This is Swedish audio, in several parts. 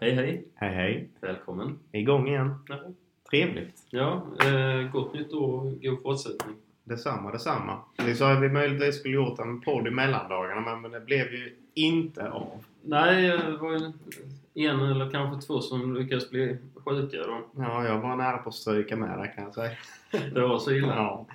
Hej hej! Hej hej! Välkommen! Igång igen. Ja, Trevligt. ja eh, gott nytt år god fortsättning. Detsamma, detsamma. Vi sa att vi möjligtvis skulle gjort en podd i mellandagarna men, men det blev ju inte av. Nej, det var ju en eller kanske två som lyckades bli sjuka då. Ja, jag var nära på att stryka med där kan jag säga. Det var så illa. Ja.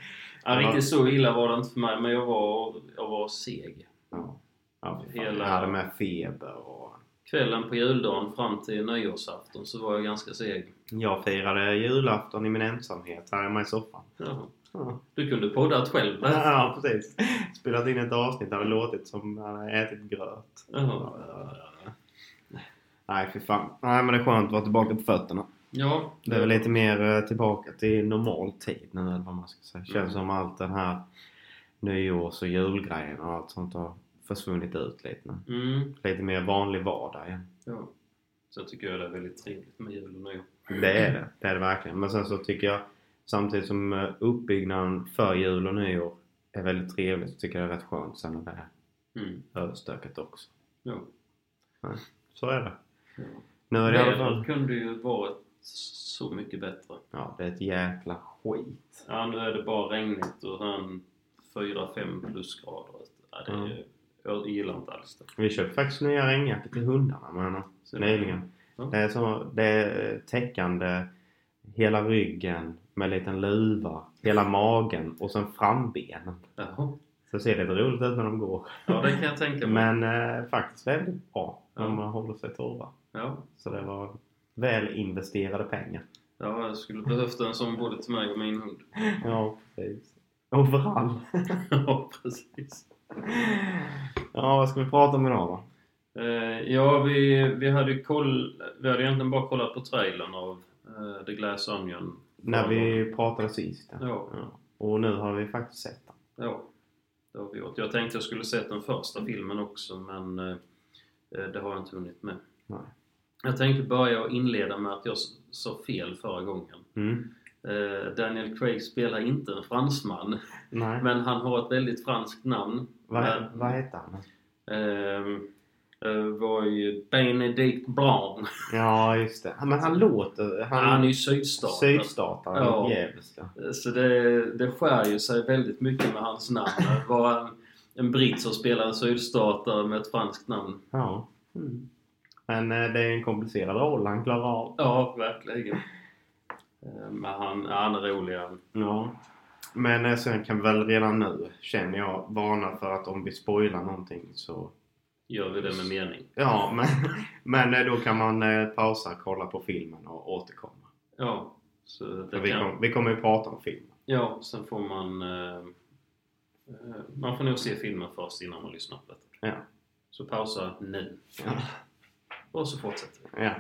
Ja, riktigt så illa var det inte för mig men jag var, jag var seg. Ja. ja. Hela- Jag hade med feber och... Kvällen på juldagen fram till nyårsafton så var jag ganska seg. Jag firade julafton i min ensamhet här hemma i soffan. Jaha. Ja, Du kunde poddat själv där. ja precis. Spelat in ett avsnitt där det låtit som hade ätit gröt. Jaha. Nej, för fan. Nej, men det är skönt att vara tillbaka på fötterna. Ja. Det är väl lite mer eh, tillbaka till normal tid nu eller vad man ska säga. Känns Mm. som allt den här nyårs och julgrejen och allt sånt har försvunnit ut lite nu. Mm. Lite mer vanlig vardag igen. Ja. Så tycker jag det är väldigt trevligt med jul och nyår. Det är det. Det är det verkligen. Men sen så tycker jag samtidigt som eh, uppbyggnaden för jul och nyår är väldigt trevligt så tycker jag det är rätt skönt sen när det är Mm. överstökat också. Ja. Så är det. Ja. Nu är det i alla fall... Kunde ju varit så mycket bättre. Ja, det är ett jäkla skit. Ja, nu är det bara regnigt och sen 4-5 plusgrader. Ja, det är, Mm. Jag gillar inte alls det. Vi köpte faktiskt nya regnjackor till hundarna men, Så- nyligen. Ja. Det är, så, det är täckande hela ryggen med en liten luva, hela magen och sen frambenen. Jaha. Så ser det roligt ut när de går. Ja, det kan jag tänka mig. Men eh, faktiskt väldigt bra Ja. man håller sig torra. Ja. Så det var väl investerade pengar. ja, jag skulle behövt en sån både till mig och min hund. Ja, precis. Overall. ja, precis. Ja, vad ska vi prata om idag då? Eh, ja, vi, vi hade koll... Vi hade egentligen bara kollat på trailern av eh, The Glass Onion. När vi pratade sist. Ja. Ja. Och nu har vi faktiskt sett den. Ja, det har vi gjort. Jag tänkte jag skulle sett den första filmen också men eh, det har jag inte hunnit med. Nej. Jag tänkte börja och inleda med att jag sa fel förra gången. Mm. Eh, Daniel Craig spelar inte en fransman Nej. men han har ett väldigt franskt namn. vad, Men, vad heter han? ehm, eh, var ju Benedict Blanc. Ja, just det. Men han låter... Han, Han är ju sydstatare. sydstatare. Ja. Djävulska. Så det, det skär ju sig väldigt mycket med hans namn. Att vara en, en britt som spelar en sydstatare med ett franskt namn. Ja. Mm. Men eh, det är en komplicerad roll han klarar av. Ja, verkligen. Eh, Men han, ja, han är rolig. Ja. Men eh, sen kan vi väl redan nu, känner jag, varna för att om vi spoilar någonting så... Gör vi det med mening. Ja, men, men eh, då kan man pausa, kolla på filmen och återkomma. Ja, så det vi, kan, kom, vi kommer ju prata om filmen. ja, sen får man... Man får nog se filmen först innan man lyssnar på detta. Ja. Så pausa nu. Ja. Och så fortsätter vi. ja.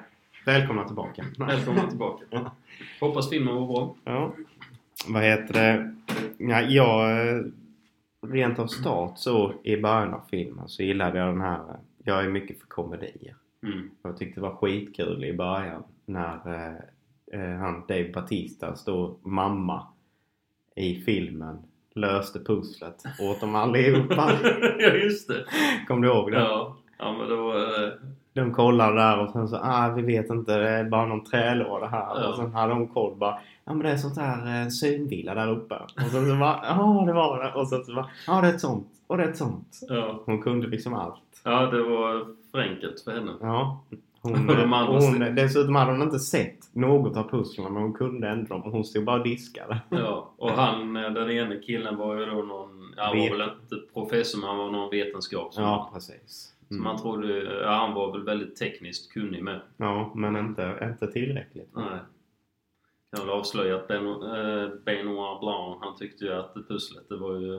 Välkomna tillbaka. Välkomna tillbaka. Hoppas filmen var bra. Ja. Vad heter det? Ja, jag... Rent av start så i början av filmen så gillade jag den här... Jag är mycket för komedier. Mm. Jag tyckte det var skitkul i början när eh, eh, han Dave Batistas då mamma i filmen löste pusslet åt dem allihopa. ja, just det. Kom du ihåg det? Ja, ja men då... Eh, De kollade där och sen så ah vi vet inte det är bara någon trälåda här. Ja. Och sen hade de koll bara ja men det är sånt där eh, synvilla där uppe. Och sen så bara ja det var det. Och sen så bara ja det är ett sånt och det är ett sånt. ja. Hon kunde liksom allt. ja, det var för enkelt för henne. Ja. Hon, Och de andra hon, dessutom hade hon inte sett något av pusslen men hon kunde ändå dem. Hon stod bara och diskade. Ja, och han, eh, den ene killen var ju då någon, han var Vet- väl inte professor men han var någon vetenskapsman. Ja precis. Mm. man trodde, ja han var väl väldigt tekniskt kunnig med. Ja men inte, inte tillräckligt. Nej. Kan väl avslöja att ben, äh, Benoit Blanc, han tyckte ju att pusslet det var ju,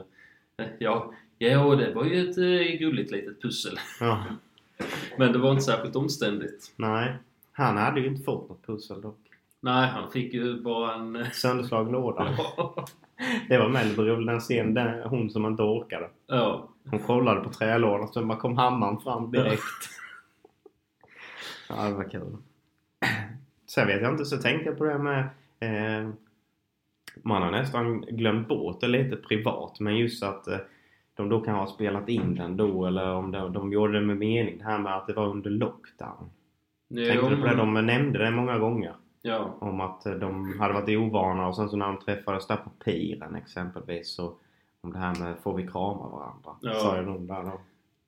eh, ja, ja det var ju ett äh, gulligt litet pussel. Ja. Men det var inte särskilt omständigt. Nej. Han hade ju inte fått något pussel dock. Nej, han fick ju bara en... eh, Sönderslagen låda. Det var Melbury, den scenen, den, hon som inte orkade. ja, Hon kollade på trälådan så bara kom hammaren fram direkt. Ja, det var kul. Sen vet jag inte, så tänkte jag på det med... Eh, man har nästan glömt bort det lite privat, men just att eh, de då kan ha spelat in den då eller om de, de gjorde det med mening. Det här med att det var under lockdown. Jo, Tänkte du på det? De nämnde det många gånger. Ja. Om att de hade varit ovana och sen så när de träffades där på piren exempelvis så om det här med får vi krama varandra? Ja. Sa ju någon där då.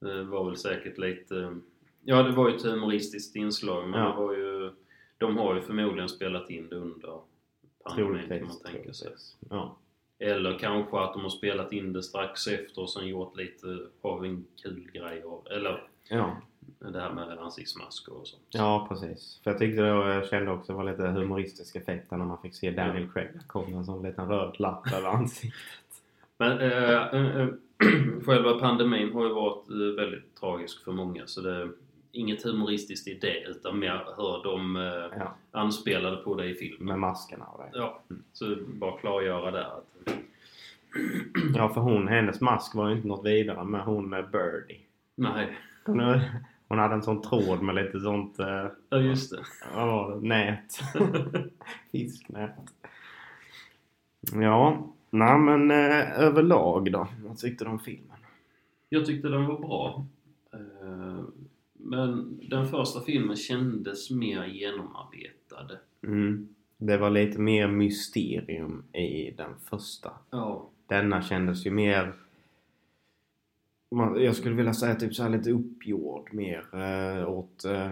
Det var väl säkert lite... Ja, det var ju ett humoristiskt inslag men Ja. det var ju... De har ju förmodligen spelat in det under pandemin kan man tänka sig. Ja. Eller kanske att de har spelat in det strax efter och sen gjort lite, vi en kul grej av. Eller ja. Det här med ansiktsmasker och sånt. Ja, precis. För jag tyckte då, jag kände också det var lite humoristisk effekt när man fick se Daniel Craig. Det kom en liten röd lapp över ansiktet. Men äh, äh, själva pandemin har ju varit äh, väldigt tragisk för många så det är inget humoristiskt i det utan mer hur de äh, Ja, anspelade på det i filmen. med maskerna och det. Ja, så bara klargöra där att Ja, för hon, hennes mask var ju inte något vidare med hon med Birdie. nej, hon hade en sån tråd med lite sånt, eh, ja just det. det, nät. Fisknät. Ja, nej men eh, överlag då. Vad tyckte du om filmen? Jag tyckte den var bra. Eh, Men den första filmen kändes mer genomarbetad. Mm. Det var lite mer mysterium i den första. Ja. Denna kändes ju mer... man- Jag skulle vilja säga typ så här lite uppgjord mer eh, åt eh,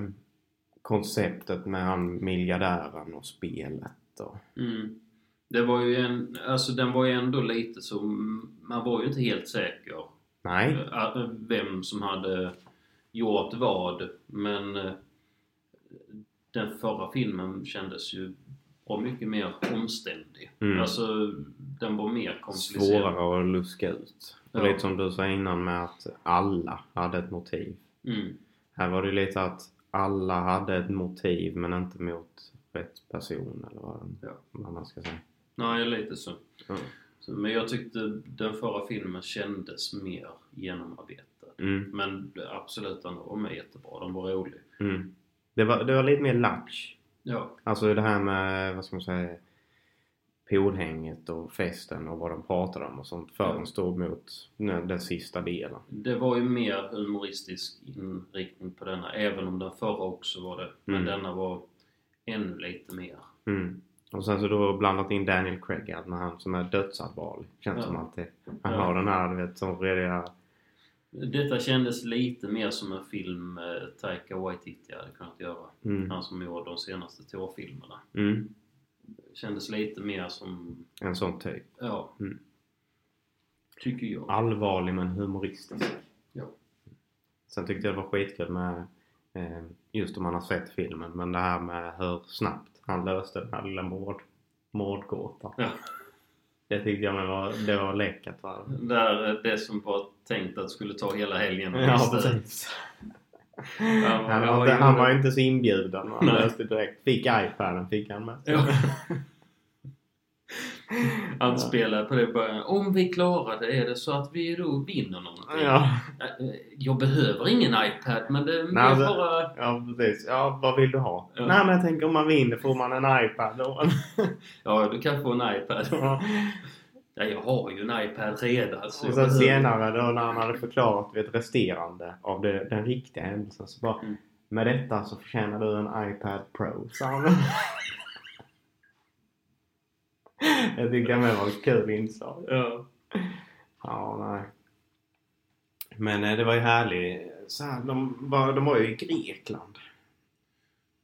konceptet med han miljardären och spelet och... Mm. Det var ju en, alltså den var ju ändå lite så, man var ju inte helt säker Nej. eh, vem som hade gjort vad. Men eh, den förra filmen kändes ju bra mycket mer omständig. Mm. Alltså den var mer komplicerad. Svårare att luska ut. Ja. lite som du sa innan med att alla hade ett motiv. Mm. Här var det lite att alla hade ett motiv men inte mot rätt person eller vad, Ja. man ska säga. Nej, lite så. Mm. så. Men jag tyckte den förra filmen kändes mer genomarbetad. Mm. Men absolut, den var jättebra. Den var rolig. Mm. Det, var, det var lite mer latch. Ja. Alltså det här med, vad ska man säga, poolhänget och festen och vad de pratade om och sånt förrän Ja. stod mot den, sista delen. Det var ju mer humoristisk inriktning på denna, även om den förra också var det. Men Mm. denna var ännu lite mer. Mm. Och sen så då blandat in Daniel Craig, att när han som är dödsallvarlig. Känns Ja. som alltid. Han Ja. har den här, du vet, som rediga... Detta kändes lite mer som en film eh, Taika Waititi hade kunnat göra. Mm. Han som gjorde de senaste Thor-filmerna. Mm. Kändes lite mer som, En sån typ. ja. Mm. Tycker jag. Allvarlig men humoristisk. Ja. Sen tyckte jag det var skitkul med eh, just om man har sett filmen men det här med hur snabbt han löste den här lilla mord, mordgåtan. Ja. Det tyckte jag med var, det var läckert va? Där, eh, det som var tänkt att skulle ta hela helgen och Ja precis. Han, Han, ja, var, han var inte så inbjuden han löste direkt. Fick iPaden fick han med. Ja. Han spelade på det början. Om vi klarar det, är det så att vi då vinner någonting? Ja. Eh, Jag behöver ingen iPad, men det är Nej, det- bara... ja precis. Ja vad vill du ha? Ja. Nej men jag tänker om man vinner får man en iPad då. Ja, du kan få en iPad. Ja. Ja, jag har ju en iPad redan. Så Och sen senare då när han hade förklarat vet, resterande av det, den riktiga händelsen så bara Mm. Med detta så förtjänar du en iPad Pro, sa han. Jag tycker det var ett kul inslag. Ja. Ja, nej. Men eh, det var ju härligt. Så här, de, var, de var ju i Grekland.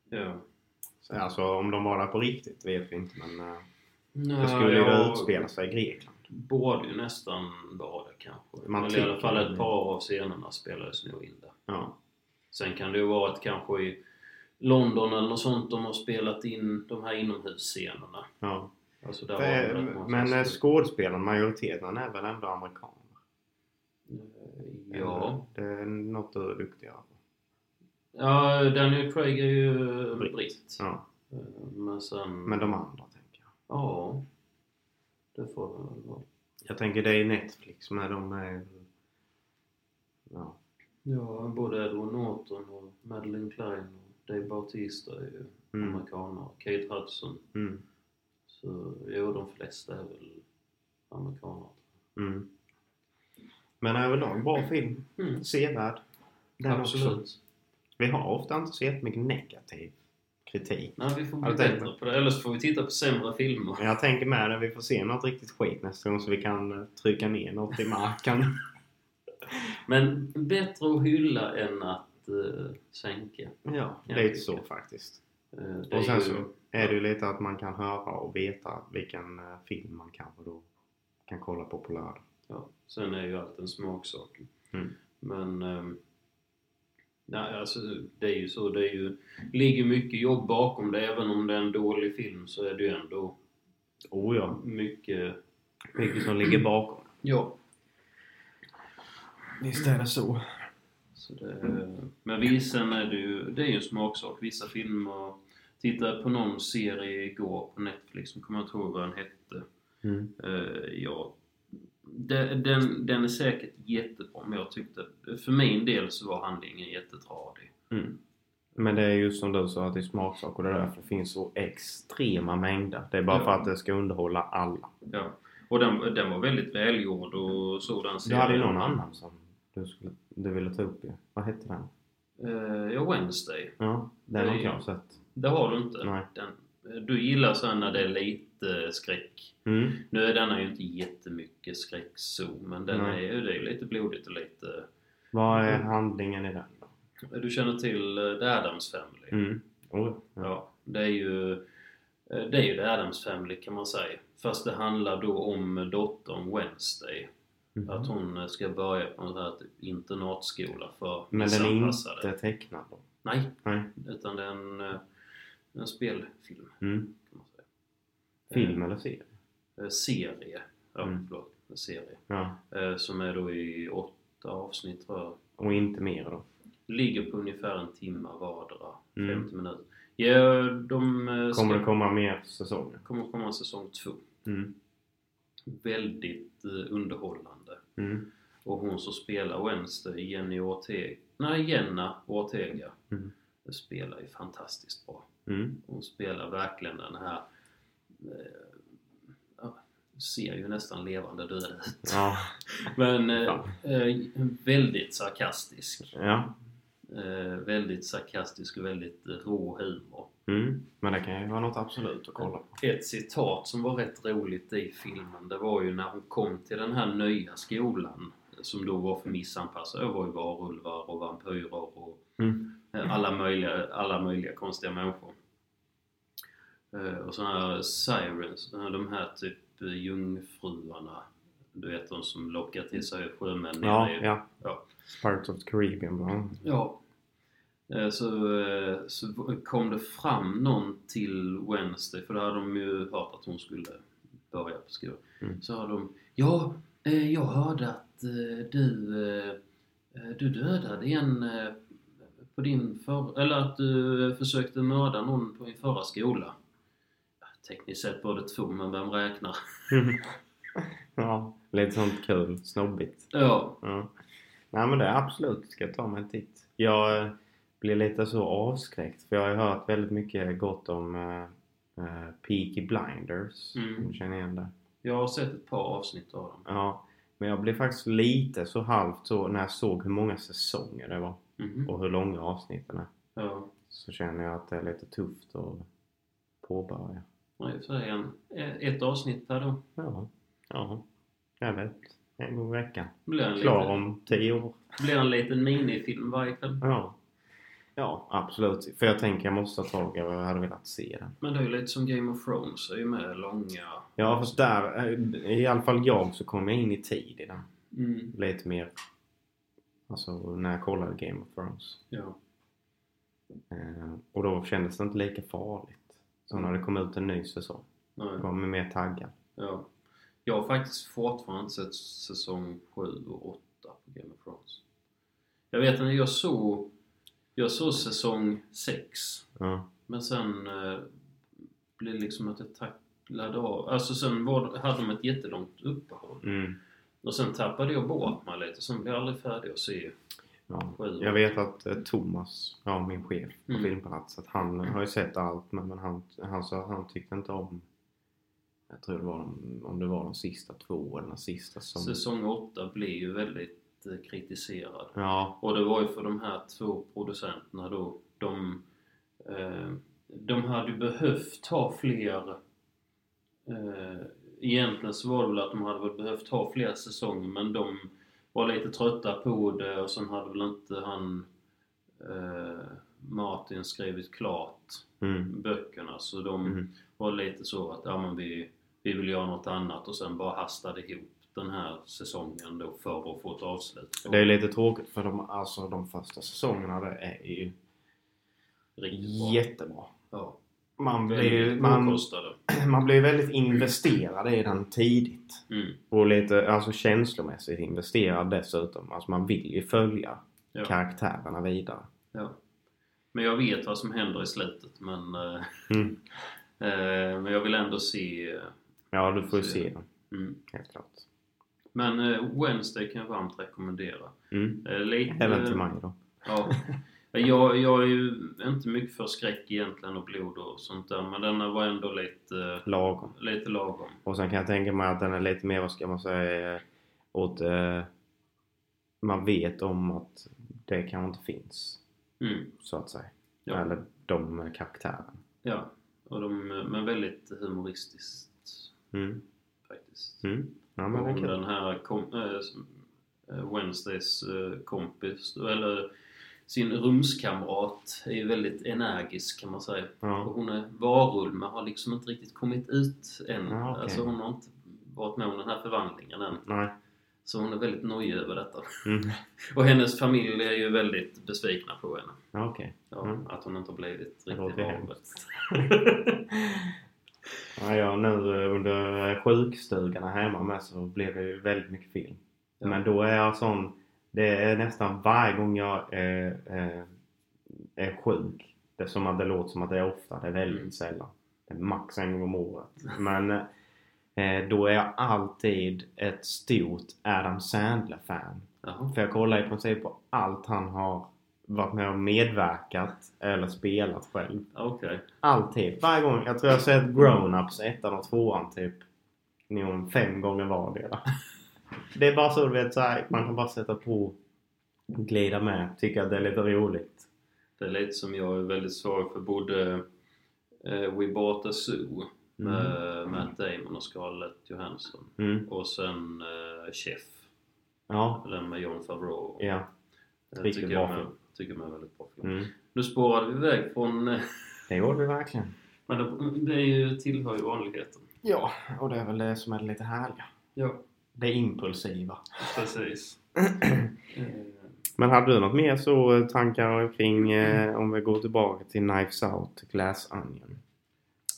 ja. Så, alltså om de var där på riktigt vet vi inte men eh, Nej, det skulle ju utspela sig i Grekland. Borde ju nästan vara det kanske. Man Eller i alla fall ett par av scenerna spelades nog in där. Ja. Sen kan det ju vara att kanske i London eller något sånt de har spelat in de här inomhusscenerna. ja. Alltså där För, var det men skådespelaren, majoriteten är väl ändå amerikaner? Eh, Ja. Det är något du är duktigare på. Ja, Daniel Craig är ju Britt. britt. Ja. Eh, Men sen... Men de andra. Ja. Det får det väl vara. Jag tänker det är Netflix med de är... Ja. Ja, både Edward Norton och Madeleine Klein och Dave Bautista är ju Mm. amerikaner. Kate Hudson. Mm. Så jo, de flesta är väl amerikaner. Mm. Men överlag bra film. Mm. Sevärd. Den också. Absolut. Vi har ofta inte så jättemycket negativ kritik. Nej, vi får bli du tänkt bättre på det. Eller så får vi titta på sämre filmer. Jag tänker med det, vi får se något riktigt skit nästa gång så vi kan eh, trycka ner något i marken. Men bättre att hylla än att uh, sänka. ja, lite det så tycker faktiskt. Eh, det Och sen är så ju- är det ju lite att man kan höra och veta vilken eh, film man kanske då kan kolla på på lördag. Ja, sen är ju allt en smaksak. Mm. Men... ehm, nej, alltså det är ju så. Det är ju, ligger mycket jobb bakom det. Även om det är en dålig film så är det ju ändå Oh ja, mycket... mycket som ligger bakom. Ja. Visst är det så. Så det, men visst, sen är det ju, det är ju en smaksak. Vissa filmer... Tittade på någon serie igår på Netflix, som kommer jag inte ihåg vad den hette. Mm. Eh, ja, den, den, den är säkert jättebra, men jag tyckte... För min del så var handlingen jättetradig. Mm. Men det är ju som du sa att det är smaksak och det är därför det finns så extrema mängder. Det är bara Ja. för att det ska underhålla alla. Ja. Och den, den var väldigt välgjord och så den Du hade ju någon annan som du, skulle, du ville ta upp ju. Vad hette den? Eh, ja, Wednesday. Ja, den har inte Ja. jag sett. Det har du inte. Nej. Den, du gillar så här när det är lite skräck. Mm. Nu är denna ju inte jättemycket skräck så, men den Nej. är, det är ju lite blodigt och lite... Vad är handlingen i den då? Du känner till eh, The Addams Family? Mm. Oh, ja. Ja, det är ju eh, det är ju The Addams Family kan man säga. Fast det handlar då om dottern Wednesday. Mhm. Att hon eh, ska börja på en sån här typ internatskola för Men den är inte tecknad då? Nej, Nej. utan det är en, en spelfilm Mm. Film eller serie? Eh, serie. Ja, Mm. förlåt. Serie. Ja. Eh, som är då i åtta avsnitt tror jag. Och inte mer då? Ligger på ungefär en timme vardera. Mm. 50 minuter. Ja, de eh, ska... Kommer det komma mer säsonger? kommer komma säsong två. Mm. Väldigt eh, underhållande. Mm. Och hon som spelar Wednesday, Jenny Ortega, nej Jenna Ortega, Mm. spelar ju fantastiskt bra. Mm. Hon spelar verkligen den här eh, ser ju nästan levande död ut. Ja. Men eh, Fan. eh, väldigt sarkastisk. ja. Eh, väldigt sarkastisk och väldigt rå humor. Mm. Men det kan ju vara något absolut att kolla på. Ett citat som var rätt roligt i filmen, det var ju när hon kom till den här nya skolan som då var för missanpassade. Det var ju varulvar och vampyrer och Mm. alla möjliga, alla möjliga konstiga människor. Eh, Och sådana här sirens, eh, de här typ eh, jungfruarna. Du vet de som lockar till sig sjömän Ja, nere i- ja. ja. Pirates of the Caribbean bland. Ja. Så, så kom det fram någon till Wednesday, för då hade de ju hört att hon skulle börja på skolan. Mm. Så hade de Ja, jag hörde att du, du dödade en på din för, eller att du försökte mörda någon på din förra skola. Tekniskt sett det två, men vem räknar? ja, lite sånt kul. Snobbigt. Ja, Ja. Nej men det är absolut, ska jag ta mig en titt. Jag eh, blir lite så avskräckt för jag har ju hört väldigt mycket gott om uh, Peaky Blinders. Mm. Om du känner igen det? jag har sett ett par avsnitt av dem. Ja. Men jag blev faktiskt lite så halvt så när jag såg hur många säsonger det var Mhm. och hur långa avsnitten är. Ja. Så känner jag att det är lite tufft att påbörja. Så är en, ett avsnitt per dag. Ja, ja. Jag vet. En gång i veckan. Klar liten, om tio år. blir en liten minifilm varje kväll. Ja. Ja, absolut. För jag tänker jag måste ta tag i och jag hade velat se den. Men det är ju lite som Game of Thrones, det är ju med långa... Ja, fast där, eh, i alla fall jag, så kom jag in i tid i den. Mm, Lite mer. Alltså när jag kollade Game of Thrones. ja. Eh, och då kändes det inte lika farligt. Så när det kom ut en ny säsong. Nej, Då var mer taggad. ja. Jag har faktiskt fortfarande inte sett säsong 7 och 8 på Game of Thrones. Jag vet att jag såg... Jag såg säsong 6. Ja. Men sen eh, blev det liksom att jag tacklade av. Alltså sen var, hade de ett jättelångt uppehåll. Mm. Och sen tappade jag bort mig lite. Sen blev jag aldrig färdig att se. Ja. Jag vet att eh, Thomas, ja min chef på Mm. Filmpalats, han har ju sett allt men, men han, han sa att han tyckte inte om jag tror det var de, om det var de sista två eller den sista som... Säsong 8 blir ju väldigt eh, kritiserad. Ja. Och det var ju för de här två producenterna då. De, eh, de hade ju behövt ha fler... Eh, egentligen så var det väl att de hade behövt ha fler säsonger men de var lite trötta på det och sen hade väl inte han eh, Martin skrivit klart Mm. böckerna så de Mm. var lite så att ja men vi, vi vill göra något annat och sen bara hastade ihop den här säsongen då för att få ett avslut. Det är lite tråkigt för de, alltså, de första säsongerna det är ju Riktigt bra. jättebra. Ja. Man blir, man, man blir väldigt investerad i den tidigt. Mm. Och lite alltså känslomässigt investerad dessutom. Alltså man vill ju följa Ja. karaktärerna vidare. Ja. Men jag vet vad som händer i slutet men, eh, Mm. eh, men jag vill ändå se... eh, Ja, du får ju se den. Mm. Helt klart. Men eh, Wednesday kan jag varmt rekommendera. Mm. Eh, lite, Även till mig då. Ja. Jag, jag är ju inte mycket för skräck egentligen och blod och sånt där men denna var ändå lite, Lagom. lite lagom. Och sen kan jag tänka mig att den är lite mer, vad ska man säga, åt... Eh, man vet om att det kanske inte finns. Mm. Så att säga. Ja. Eller de eh, karaktärerna. Ja, och de, men väldigt humoristiskt Mm. faktiskt. Mm. Ja men och den här kom, äh, Wednesdays äh, kompis, eller sin rumskamrat, är ju väldigt energisk kan man säga. Och Ja. hon är varulv men har liksom inte riktigt kommit ut än. Ja, okej. Alltså hon har inte varit med om den här förvandlingen än. Nej. Så hon är väldigt nojig över detta. Mm. Och hennes familj är ju väldigt besvikna på henne. Ja, okej. Ja, Mm. Att hon inte har blivit riktigt varulv. Ja, jag nu under sjukstugan här hemma med så blir det ju väldigt mycket film. Men då är jag sån... Det är nästan varje gång jag är, är, är sjuk. Det är som att det låter som att det är ofta. Det är väldigt Mm. sällan. Det är max en gång om året. Men eh, då är jag alltid ett stort Adam Sandler-fan. För jag kollar i princip på allt han har varit med och medverkat eller spelat själv. Okej. Alltid. Varje gång. Jag tror jag har sett Grown-Ups, ettan och tvåan typ. Nog fem gånger vardera. Det är bara så du vet så här, man kan bara sätta på glida med. Tycka att det är lite roligt. Det är lite som jag är väldigt svag för både eh, We Bought a Zoo med Matt Damon och Scarlett Johansson Mm. och sen eh, Chef, Ja. den med Jon Favreau. Ja. Det riktigt tycker bra jag, med, tycker jag är väldigt bra film. Mm. Nu spårade vi iväg från... eh, Det gjorde vi verkligen. Men det, det är ju, tillhör ju vanligheten. Ja, och det är väl det som är lite härliga. Ja, Det impulsiva. precis. Men hade du något mer så eh, tankar kring eh, om vi går tillbaka till Knives Out, Glass Onion?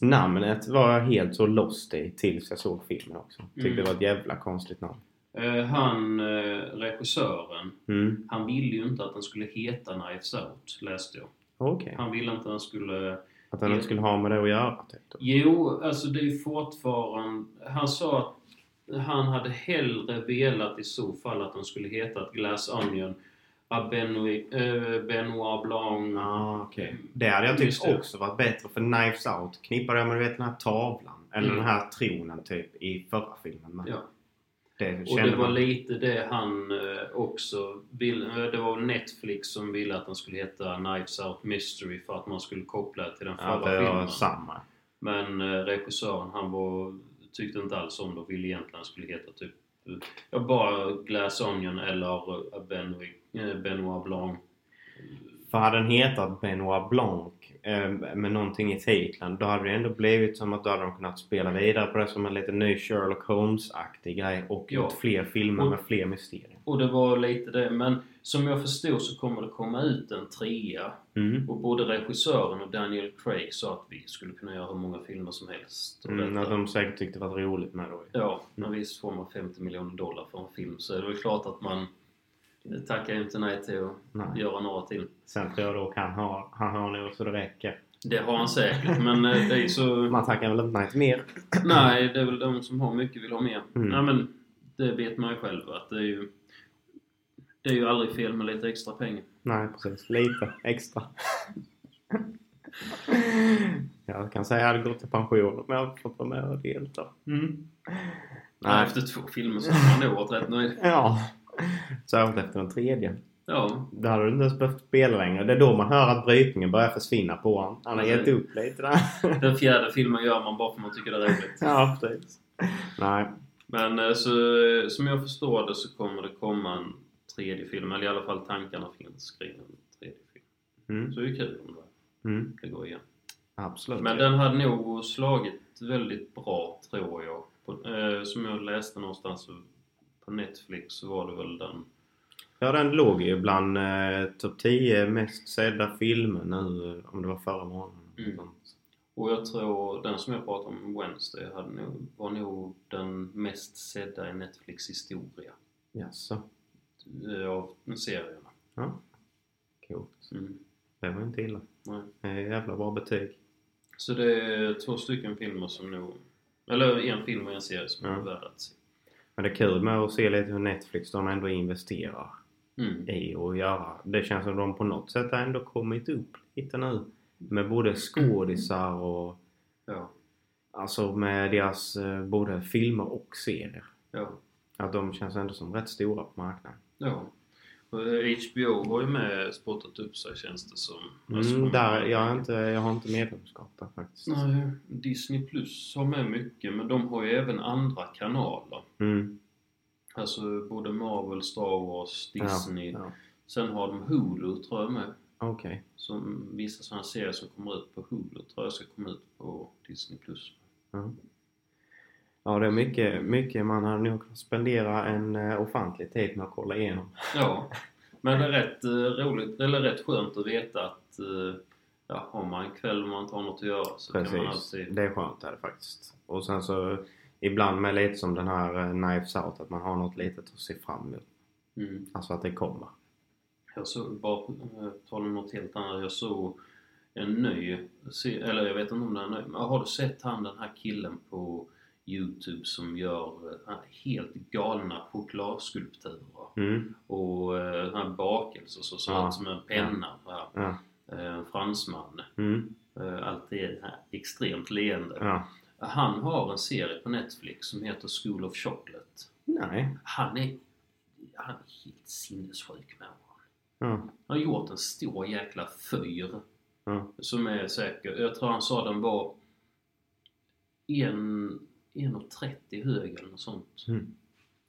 Namnet var jag helt så lost i tills jag såg filmen också. Tyckte Mm. det var ett jävla konstigt namn. eh, han, eh, regissören, Mm. han ville ju inte att den skulle heta Knives Out, läste jag. Okej. Han ville inte att den skulle Att den inte skulle ha med det att göra typ. Jo, alltså det är fortfarande... Han sa att han hade hellre velat i så fall att den skulle heta Glass Onion à Benoit, äh, Benoit Blanc. Ah, okej. Det hade jag tyckt också varit bättre för Knives Out knippade jag med vet, den här tavlan. Eller Mm. den här tronen typ i förra filmen. Men Ja. det Och det var man... lite det han eh, också ville. Det var Netflix som ville att den skulle heta Knives Out Mystery för att man skulle koppla det till den Ja, förra det var filmen. samma. Men eh, regissören han var, tyckte inte alls om det ville egentligen den skulle heta typ Ja, bara Glass Onion eller eh, Benoit, eh, Benoit Blanc. För hade den hetat Benoit Blanc eh, med någonting i titeln då hade det ändå blivit som att då hade de kunnat spela vidare på det som en lite ny Sherlock Holmes-aktig grej och Ja. gjort fler filmer Och- med fler mysterier. Och det var lite det. Men som jag förstod så kommer det komma ut en trea. Mm. Och både regissören och Daniel Craig sa att vi skulle kunna göra hur många filmer som helst. Mm, att de säkert tyckte det var roligt med då. Ja, när vi får man 50 miljoner dollar för en film så är det väl klart att man tackar inte nej till att Nej. göra några till. Sen tror jag dock han har, han har nog så det räcker. Det har han säkert, men eh, det är så... Man tackar väl inte nej till mer. Nej, det är väl de som har mycket vill ha mer. Mm. Nej, men det vet man ju själv att det är ju... Det är ju aldrig fel med lite extra pengar. Nej, precis. Lite extra. jag kan säga att jag hade gått i pension om jag hade fått vara med och delta. Nej. Nej. Efter två filmer så har man nog varit rätt nöjd. Ja. Särskilt efter den tredje. Ja, Då hade du inte ens behövt spela längre. Det är då man hör att brytningen börjar försvinna på honom. Han har gett upp lite där. den fjärde filmen gör man bara för att man tycker det är roligt. ja, precis. Nej. Men eh, så, som jag förstår det så kommer det komma en tredje film. Eller i alla fall tankarna finns kring en tredje film. Mm. Så det är kul om det, Mm. går igen. Absolut. Men den hade nog slagit väldigt bra, tror jag. På, eh, som jag läste någonstans på Netflix så var det väl den. Ja, den låg ju bland eh, topp 10 mest sedda filmer nu, om det var förra månaden. Mm. Och jag tror den som jag pratade om, Wednesday, hade nog, var nog den mest sedda i Netflix historia. Jaså? Eh, Av serierna. Ja. Coolt. Mm. Det var inte illa. Nej. Det är jävla bra betyg. Så det är två stycken filmer som nog... Eller en film och en serie som Ja. är värda att se. Men det är kul med att se lite hur Netflix de ändå investerar Mm. i att göra. Det känns som de på något sätt har ändå kommit upp lite nu. Med både skådisar och Ja. alltså med deras eh, både filmer och serier. Ja. Att de känns ändå som rätt stora på marknaden. Ja. Och eh, HBO har ju med spottat upp sig känns det som. Alltså, Mm, de- där, jag, är inte, jag har inte medlemskap där faktiskt. Nej, Disney Plus har med mycket men de har ju även andra kanaler. Mm. Alltså både Marvel, Star Wars, Disney. Ja, ja. Sen har de Hulu tror jag med. Okej. Som vissa sådana serier som kommer ut på Hulu tror jag ska komma ut på Disney Plus. Ja. Ja, det är mycket, mycket man hade nog kunnat spendera en uh, ofantlig tid med att kolla igenom. Ja, men det är rätt eh, roligt, eller rätt skönt att veta att eh, ja, har man en kväll och man inte har något att göra så kan man Precis. alltid... Det är skönt det är det faktiskt. Och sen så ibland med lite som den här Knives Out att man har något litet att se fram emot. Mm. Alltså att det kommer. Jag såg bara, eh, tala om något helt annat, jag såg en ny, eller jag vet inte om den är ny, men har du sett han den här killen på Youtube som gör eh, helt galna chokladskulpturer? Mm. Och eh, bakelser så ser Ja. som en penna. Ja. Ja. Eh, En fransman. Mm. Eh, Alltid extremt leende. Ja. Han har en serie på Netflix som heter School of Chocolate. Nej. Han är, han är helt sinnessjuk med honom. Han har gjort en stor jäkla fyr. Som är säker. Jag tror han sa den var en- 1,30 hög eller något sånt. Mm.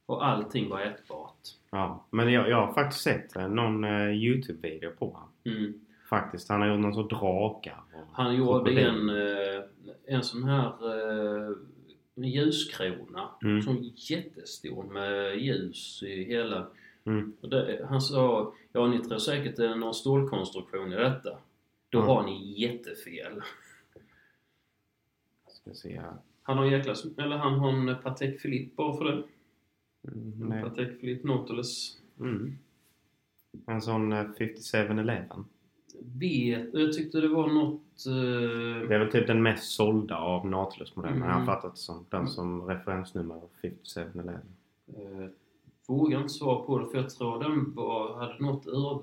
Och allting var ätbart. ja. Men jag, jag har faktiskt sett eh, någon eh, Youtube-video på honom. Mm. Faktiskt. Han har gjort någon sån drakar. Han gjorde en, eh, en sån här eh, ljuskrona. Mm. Som jättestor med ljus i hela. Mm. Det, han sa, ja ni tror säkert det är någon stålkonstruktion i detta. Då Mm. har ni jättefel. Ska se här. Han har jäkla, eller han har en Patek Philippe bara för det. Mm, En. Patek Philippe Nautilus. Mm. En sån eh, 5711. Vet, jag tyckte det var något... Eh, Det är väl typ den mest sålda av Nautilus-modellerna. Mm. Jag har fattat det som. Den som referensnummer 5711. eh, vågar inte svara på det för jag tror den var, hade något ur,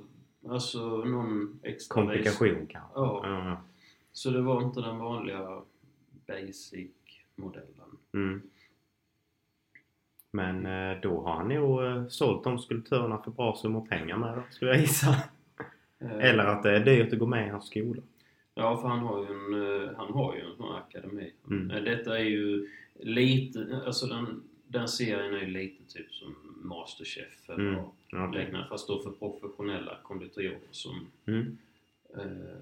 alltså någon extra Komplikation kanske. Ja. Ja. Så det var inte den vanliga basic-modellen. Mm. Men eh, då har han nog eh, sålt de skulptörerna för bra summor pengar med då, skulle jag gissa. Eh, Eller att det är dyrt att gå med i hans skola. Ja, för han har ju en, han har ju en sån akademi. Mm. Detta är ju lite, alltså den, den serien är ju lite typ som Masterchef eller Mm. Okej. liknande. Fast då för professionella konditorer som Mm. eh,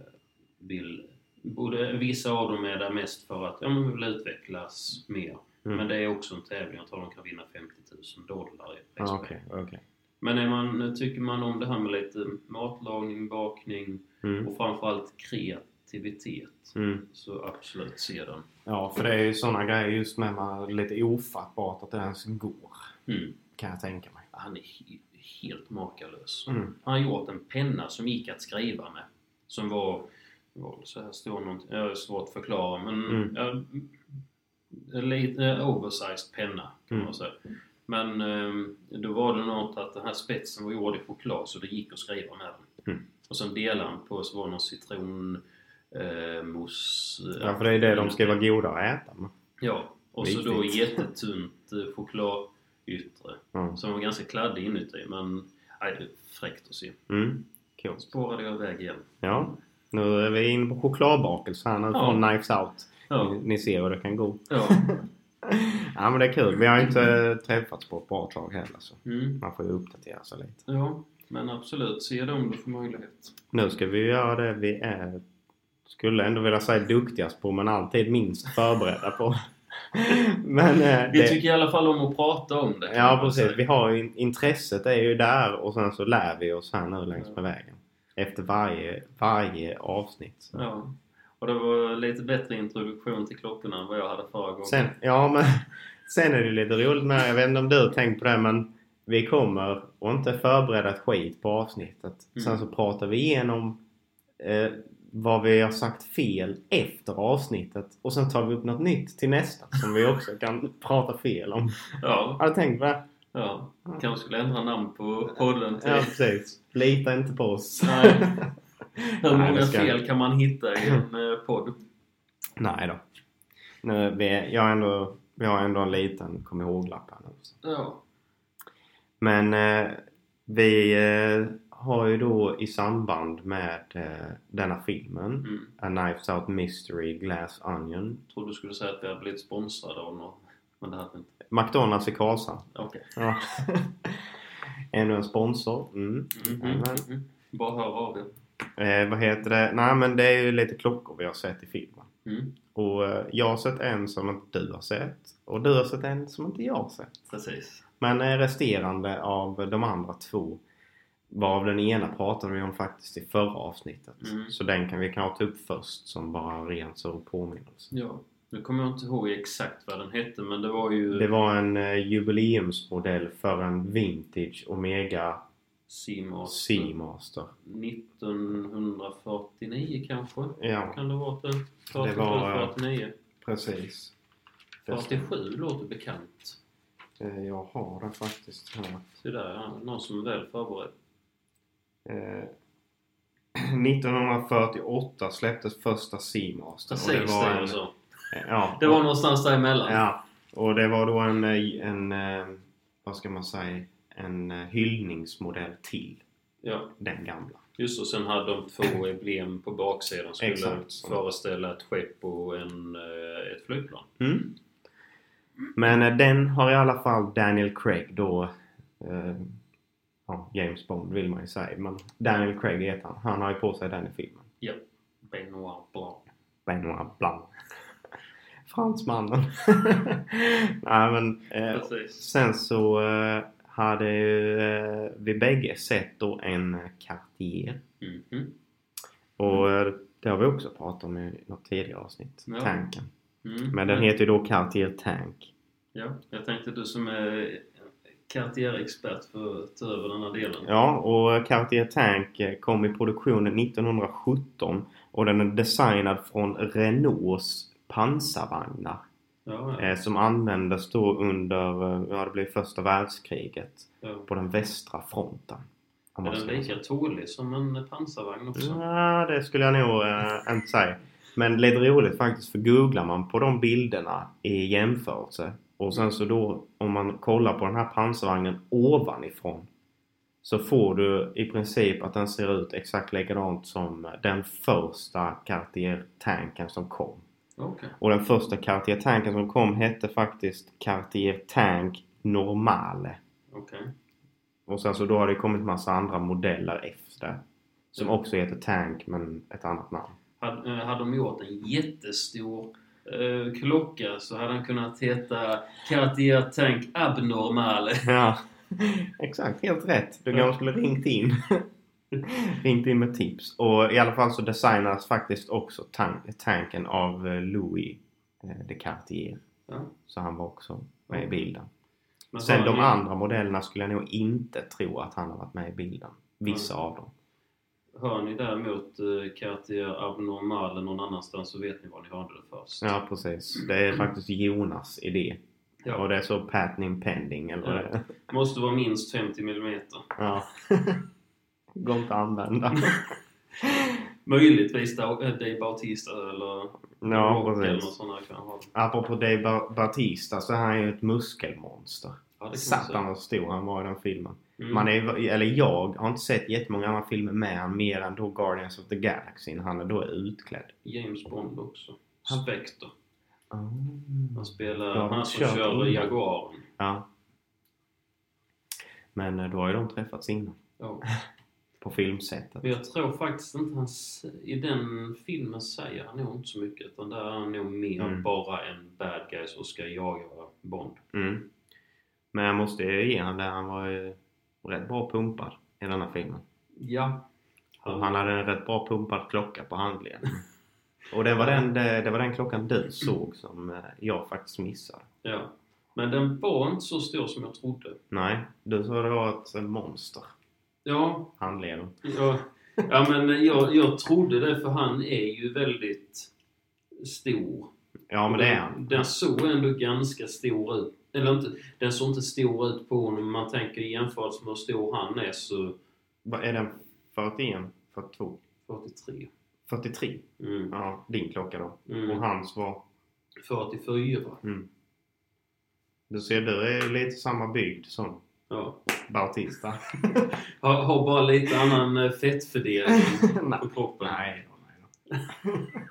vill... Både, vissa av dem är där mest för att ja, men vill utvecklas mer. Mm. Men det är också en tävling. Jag tror de kan vinna 50 000 dollar i prispengar. Okej, okej. Men är man, tycker man om det här med lite matlagning, bakning Mm. och framförallt kreativitet Mm. så absolut se den. Ja, för det är ju såna grejer just med man lite ofattbart att det ens går. Mm. Kan jag tänka mig. Han är he- helt makalös. Mm. Han har gjort en penna som gick att skriva med. Som var, var så här står någonting, jag har svårt att förklara men Mm. en lite oversized penna kan Mm. man säga. Men ehm, då var det något att den här spetsen var gjord i choklad så det gick att skriva med den. Mm. Och sen delade han på så var det någon citron eh, mousse. Ja, för det är det de ska vara goda att äta med. Ja, och så då Viktigt. jättetunt eh, choklad yttre. Ja. Som var ganska kladdig inuti men nej, det är fräckt att se. Mm. Coolt. Spårade jag iväg igen. Ja. Nu är vi inne på chokladbakelse här nu Ja. från Knives Out. Ja. Ni, ni ser hur det kan gå. Ja. Ja men det är kul. Vi har inte träffats på ett bra tag heller så Mm. man får ju uppdatera sig lite. ja. Men absolut, se det om du får möjlighet. Nu ska vi göra det vi är, skulle ändå vilja säga duktigast på men alltid minst förberedda på. men eh, Vi det, tycker i alla fall om att prata om det. Ja precis. Vi har ju, intresset är ju där och sen så lär vi oss här nu längs med vägen. Efter varje, varje avsnitt. Ja. Och det var lite bättre introduktion till klockorna än vad jag hade förra gången. Sen, ja men sen är det lite roligt med, jag vet inte om du tänkt på det men vi kommer och inte förbereda ett skit på avsnittet. Mm. Sen så pratar vi igenom eh, vad vi har sagt fel efter avsnittet och sen tar vi upp något nytt till nästa som vi också kan prata fel om. Ja, Har du tänkt på det? Ja. Kanske skulle ändra namn på podden till... Ja precis. Lita inte på oss. Nej. Hur många ska- fel kan man hitta i en eh, podd? Nej då. Nu, vi, jag, har ändå, vi har ändå en liten kom ihåg-lapp här nu. Ja. Men eh, vi eh, har ju då i samband med eh, denna filmen Mm. A Knives Out Mystery Glass Onion Trodde du skulle säga att vi hade blivit sponsrade av något. Men det hade inte. McDonalds i Karlshamn. Okej. Ja. Ännu en sponsor. Mm. Mhm, Jajamän. mhm. Bara hör av er. Eh, vad heter det? Nej men det är ju lite klockor vi har sett i filmen. Mm. Och eh, jag har sett en som inte du har sett. Och du har sett en som inte jag har sett. Precis. Men eh, resterande av de andra två Varav den ena pratade vi om faktiskt i förra avsnittet. Mm. Så den kan vi kanske ta upp först som bara rent så påminnelse. Ja. Nu kommer jag inte ihåg exakt vad den hette men det var ju Det var en eh, jubileumsmodell för en Vintage Omega Seamaster. Seamaster. 1949 kanske? Ja, Kan det vara det? 47, Det var, eh, 49? precis. Det- 47 låter bekant. eh, Jag har den faktiskt här. Så där, någon som är väl förberedd. Eh, 1948 släpptes första Seamaster. och Precis det, en, var så. Ja, Det var någonstans däremellan. Ja, och det var då en, eh, en eh, vad ska man säga, en eh, hyllningsmodell till Ja. den gamla. Just och sen hade de två emblem på baksidan skulle Exakt. föreställa ett skepp och en, ett flygplan. Mm. Men den har i alla fall Daniel Craig då, eh, ja, James Bond vill man ju säga, men Daniel Craig heter han. Han har ju på sig den i filmen. Ja. Benoit Blanc. Benoit Blanc. Fransmannen. Nej men eh. Sen så eh, hade ju, eh, vi bägge sett då en Cartier. Mhm. Och eh, det har vi också pratat om i något tidigare avsnitt. Ja. Tanken. Mm. Men den heter ju då Cartier Tank. Ja, jag tänkte du som är Cartier-expert får ta över den här delen. Ja, och Cartier Tank eh, kom i produktionen 1917 och den är designad från Renaults pansarvagnar. Ja, ja. Eh, som användes då under, eh, ja det blev första världskriget. ja. På den västra fronten. Är den lika tålig som en pansarvagn också? Ja, det skulle jag nog eh, inte säga. Men lite roligt faktiskt för googlar man på de bilderna i jämförelse och sen så då om man kollar på den här pansarvagnen ovanifrån så får du i princip att den ser ut exakt likadant som den första Cartier-tanken som kom. Okej. Och den första Cartier-tanken som kom hette faktiskt Cartier Tank Normale. Okej. Och sen så då har det kommit massa andra modeller efter. Som Mm. också heter Tank men ett annat namn. Hade, eh, hade de gjort en jättestor eh, klocka så hade den kunnat heta Cartier Tank Abnormale. Ja, exakt. Helt rätt. Du kanske skulle ringt in. ringt in med tips. Och i alla fall så designas faktiskt också tank, tanken av eh, Louis eh, de Cartier. Ja. Så han var också med i bilden. Men Sen de andra modellerna skulle jag nog inte tro att han har varit med i bilden. Vissa av dem. Hör ni däremot eh, Cartier Abnormale någon annanstans så vet ni var ni hörde det först. Ja, precis. Det är faktiskt Jonas idé. Ja. Och det är så patent pending eller Ja. Måste vara minst 50 mm. Ja. Går inte att använda. Möjligtvis eh, Dave Bautista eller Ja, Rock eller precis. sånt där kan jag ha. Apropå Dave Ba- Batista så är han ju ett muskelmonster. Ja, det kan Satan vad stor han var i den filmen. Mm. Man är, eller jag har inte sett jättemånga andra filmer med han mer än då Guardians of the Galaxy när han är då utklädd. James Bond också. Han- Spectre. Mm. Han spelar Ja, han som kör kör innan. Jaguaren. Ja. Men eh, då har ju de träffats innan. Ja. På filmsättet. Jag tror faktiskt inte han... I den filmen säger han nog inte så mycket. Utan där är han nog mer Mm. bara en bad guy som ska jaga Bond. Mm. Men jag måste ju ge honom det. Han var ju rätt bra pumpad i den här filmen. Ja. Och han hade en rätt bra pumpad klocka på handleden. Och det var den, det, det var den klockan du såg som eh, jag faktiskt missade. Ja. Men den var inte så stor som jag trodde. Nej, du sa det var ett monster. Ja, Handleden. ja, ja men jag, jag trodde det för han är ju väldigt stor. Ja men det är den, han. Den såg ändå ganska stor ut. Eller inte, den såg inte stor ut på honom. Man tänker i jämförelse med hur stor han är så Vad är den? 41? 42? 43. 43? Mm. Ja, din klocka då. Mm. Och hans var? 44. Mm. Du ser, du är lite samma byggd som Ja. Bautista. Har, har bara lite annan eh, fettfördelning på kroppen. Nej då, nej då.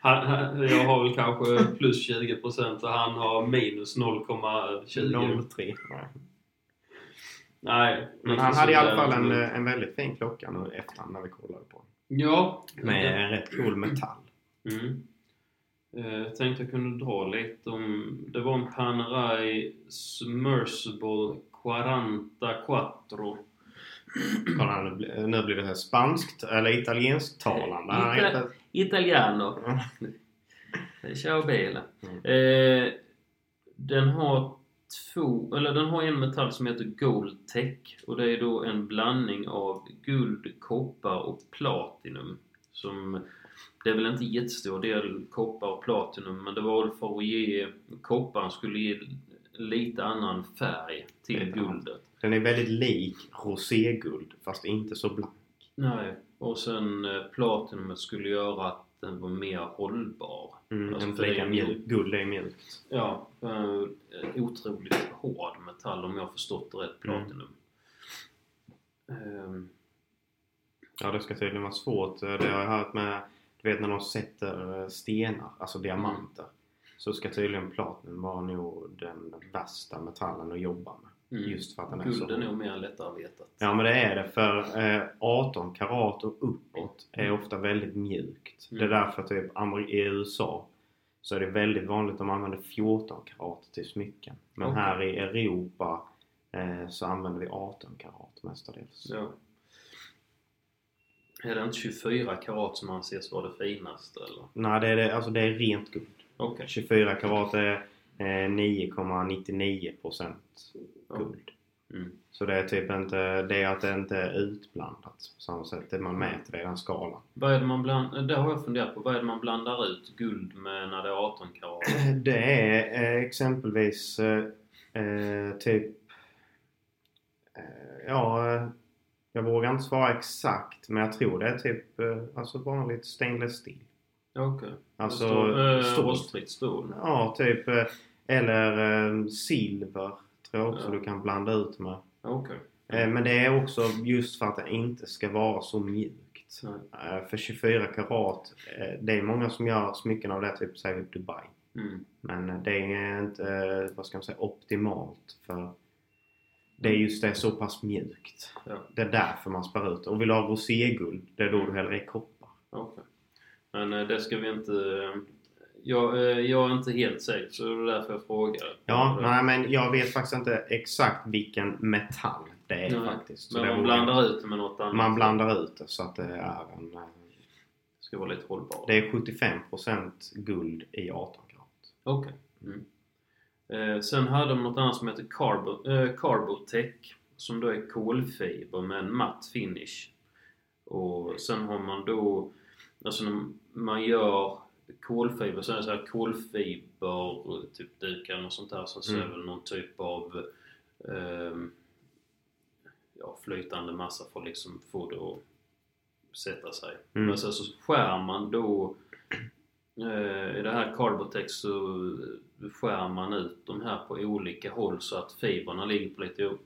Han, han, jag har väl kanske plus 20% och han har minus 0,20. 03. Nej. Nej. Men han hade i alla fall en, en väldigt fin klocka nu efterhand när vi kollade på. Ja. Med en rätt cool metall. Mm. Eh, Jag tänkte jag kunde dra lite om... Det var en Panerai Submersible 44. Kolla nu, bli- nu blir det här spanskt eller italiensktalande. Han Ita- Italiano. Ciao bene. Mm. Eh, den har två, eller den har en metall som heter Gold Tech och det är då en blandning av guld, koppar och platinum. Som, det är väl inte jättestor del koppar och platinum men det var väl för att ge kopparn skulle ge lite annan färg till Lite annan. guldet. Den är väldigt lik roséguld fast inte så blank. Nej, och sen eh, platinumet skulle göra att den var mer hållbar. Mm, Alltså, inte lika mjuk. Guld är mjukt. Ja, eh, otroligt hård metall om jag förstått det rätt, platinum. Ehm, Ja, det ska tydligen vara svårt. Det har jag hört med, du vet när de sätter eh, stenar, alltså diamanter. Så ska tydligen platinum vara nog den värsta metallen att jobba med. mm. Just för att den är Guld så är nog mer lättarbetat. Ja men det är det för eh, 18 karat och uppåt är ofta väldigt mjukt. Det är Mm. därför typ i USA så är det väldigt vanligt att de använder 14 karat till smycken. Men Okej. här i Europa eh, så använder vi 18 karat mestadels. Ja. Är det inte 24 karat som anses vara det finaste eller? Nej det är, det, alltså det är rent guld. Okej. 24 karat är eh, 9,99% Ja. guld. Mm. Så det är typ inte, det är att det inte är utblandat på samma sätt. Det man mäter det i den skalan. Vad är det man blandar, det har jag funderat på. Vad är det man blandar ut guld med när det är 18 karat? Det är eh, exempelvis eh, eh, typ... Eh, ja, eh, jag vågar inte svara exakt men jag tror det är typ eh, alltså vanligt stainless steel. Okej. Alltså Stål- eh, stål. rostfritt. Ja, typ. eh, Eller eh, silver tror jag också Ja. du kan blanda ut med. Okej. Eh, men det är också just för att det inte ska vara så mjukt. För 24 karat, det är många som gör smycken av det, typ säger Dubai. Mm. Men det är inte, vad ska man säga, optimalt för det är just det så pass mjukt. Ja. Det är därför man spär ut. Och vill du ha roséguld, det är då du häller i koppar. Okej. Men eh, det ska vi inte... eh, Jag, eh, jag är inte helt säker så det är därför jag frågar. Ja, nej men jag vet faktiskt inte exakt vilken metall det är Nej, faktiskt. Så Men man blandar ut det med något annat. Man blandar ut det så att det är en... Det ska vara lite hållbart. Det är 75% guld i 18 karat. Okej. Mm. Eh, sen hade de något annat som heter Carbo, eh, Carbotech. Som då är kolfiber med en matt finish. Och sen har man då... Alltså när man gör kolfiber så är det så här kolfiber, typ dukar och sånt där. Sen så är Mm. väl någon typ av ehm, ja, flytande massa för att liksom få det att sätta sig. Mm. Men sen så skär man då eh, i det här Carbotex så skär man ut de här på olika håll så att fibrerna ligger på lite,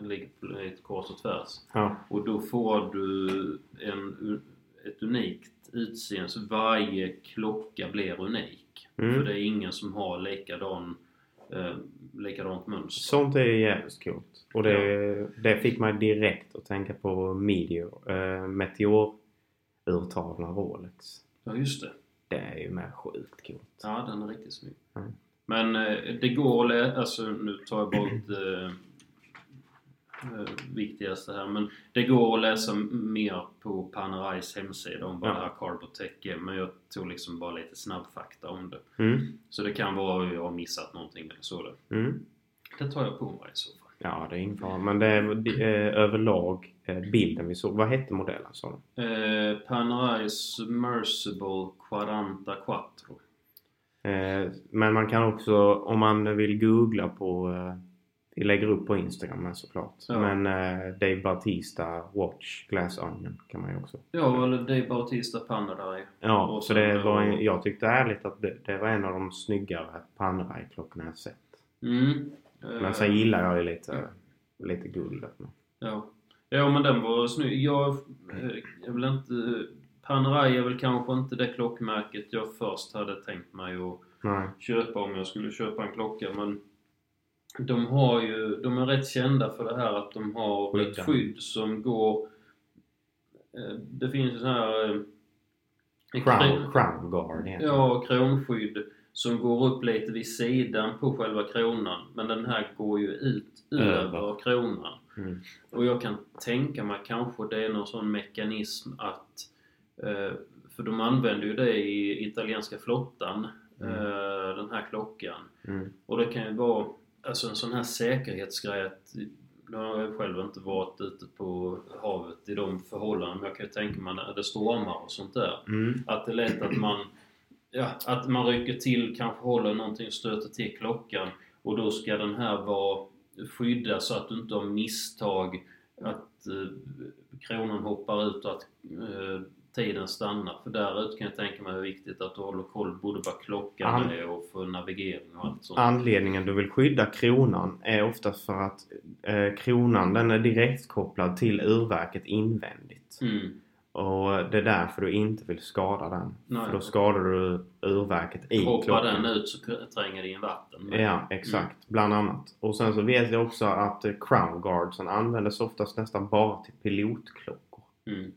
ligger på lite kors och tvärs. Ja. Och då får du en, ett unikt utseende, så varje klocka blir unik. Mm. För det är ingen som har likadan, eh, likadant mönster. Sånt är jävligt coolt. Och det, det fick mig direkt att tänka på Meteor, äh, Meteor-urtavlan Rolex. Ja, just det. Det är ju med sjukt coolt. Ja, den är riktigt snygg. Mm. Men eh, det går att alltså nu tar jag bort eh, eh, viktigaste här, men det går att läsa mer på Panerais hemsida om vad Ja. det här Carbotech är, men jag tog liksom bara lite snabbfakta om det. Mm. Så det kan vara att jag har missat någonting eller så. Det, Mm. det tar jag på mig i så fall. Ja, det är ingen fara. Men det är eh, överlag eh, bilden vi såg. Vad hette modellen sa du? Eh, Panerais Submersible Quaranta Quattro. Eh, men man kan också, om man vill googla på... Eh, vi lägger upp på Instagram såklart. Ja. Men eh, Dave Bautista Watch Glass Onion kan man ju också. Ja, eller är Bautista Panerai. Ja, Och så det var en, jag tyckte ärligt att det, det var en av de snyggare Panerai-klockorna jag sett. Mm. Eh, Men sen gillar jag ju lite, lite guldet. med. Ja. ja, men den var snygg. Jag, eh, jag vill inte... Panerai är väl kanske inte det klockmärket jag först hade tänkt mig att Nej. köpa om jag skulle köpa en klocka, men de har ju... De är rätt kända för det här att de har ett Skydda. skydd som går... eh, Det finns så här... eh, Crown, crown Guard det. Ja, kronskydd som går upp lite vid sidan på själva kronan. Men den här går ju ut över kronan. Mm. Och jag kan tänka mig kanske det är någon sån mekanism att... Eh, för de använder ju det i italienska flottan, Mm. den här klockan. Mm. Och det kan ju vara alltså en sån här säkerhetsgrej att nu har jag själv inte varit ute på havet i de förhållandena men jag kan ju tänka mig när det stormar och sånt där. Mm. Att det är lätt att man, ja, att man rycker till, kanske håller någonting och stöter till klockan och då ska den här vara skyddad så att du inte har misstag att eh, kronan hoppar ut och att eh, tiden stannar. För där ute kan jag tänka mig är viktigt att du håller koll både vad klockan An- är och för navigering och allt sånt. Anledningen du vill skydda kronan är oftast för att eh, kronan den är direkt kopplad till urverket invändigt. Mm. Och det är därför du inte vill skada den. Nej. För då skadar du urverket i Hoppar klockan. den ut så tränger det in vatten. Ja, exakt. Bland annat. Och sen så vet jag också att eh, crown guardsen användes oftast nästan bara till pilotklockor. Mm.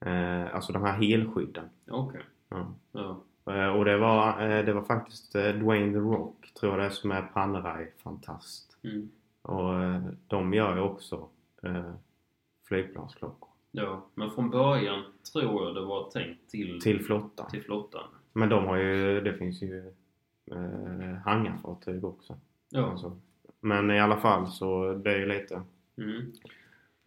Eh, alltså de här helskydden. Okej. Ja. Ja. Eh, och det var, eh, det var faktiskt eh, Dwayne The Rock, tror jag det är, som är Panerai-fantast. Mm. Och de gör ju också eh, flygplansklockor. ja. Men från början tror jag det var tänkt till, Till flottan. till flottan. Men de har ju, det finns ju eh, hangarfartyg också. Ja. Alltså. Men i alla fall så det är ju lite... Mm.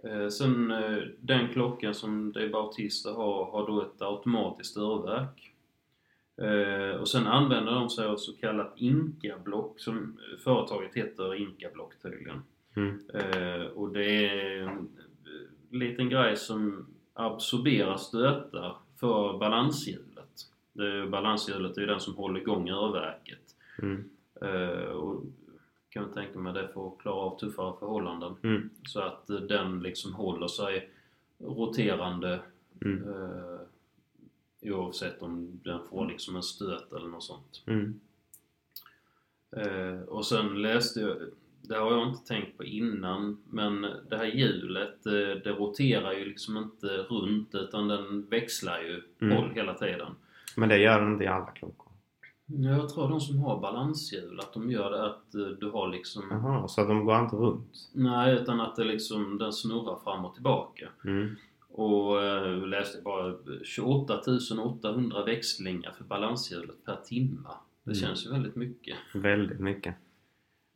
Eh, sen eh, den klockan som Dave Bautista har, har då ett automatiskt urverk. Eh, och sen använder de sig av så kallat Inca-block som företaget heter Inca-block tydligen. Mm. Och det är en liten grej som absorberar stötar för balanshjulet. Det, balanshjulet är ju den som håller igång urverket. Mm. Och kan jag tänka mig det för att klara av tuffare förhållanden. Mm. Så att eh, den liksom håller sig roterande Mm. eh, oavsett om den får liksom en stöt eller något sånt. Mm. Eh, och sen läste jag, det har jag inte tänkt på innan, men det här hjulet eh, det roterar ju liksom inte runt utan den växlar ju Mm. håll hela tiden. Men det gör den inte i alla klockor. Jag tror de som har balanshjul att de gör det att eh, du har liksom Jaha, så att de går inte runt? Nej, utan att det liksom, den snurrar fram och tillbaka. Mm. Och eh, läste bara 28 800 växlingar för balanshjulet per timme. Det Mm. känns ju väldigt mycket. Väldigt mycket.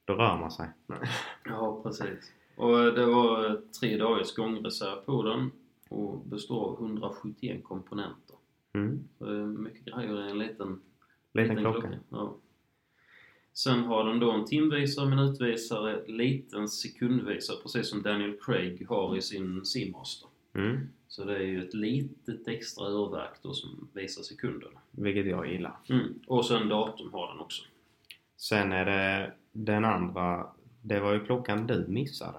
Då rör man sig. Ja, precis. Och eh, det var tre dagars gångreserv på den och består av 171 komponenter. Mm. Så mycket grejer i en liten, Liten klocka. Ja. Sen har den då en timvisare, minutvisare, liten sekundvisare precis som Daniel Craig har i sin Seamaster. Mm. Så det är ju ett litet extra urverk då som visar sekunderna. Vilket jag gillar. Mm. Och sen datum har den också. Sen är det den andra. Det var ju klockan du missade.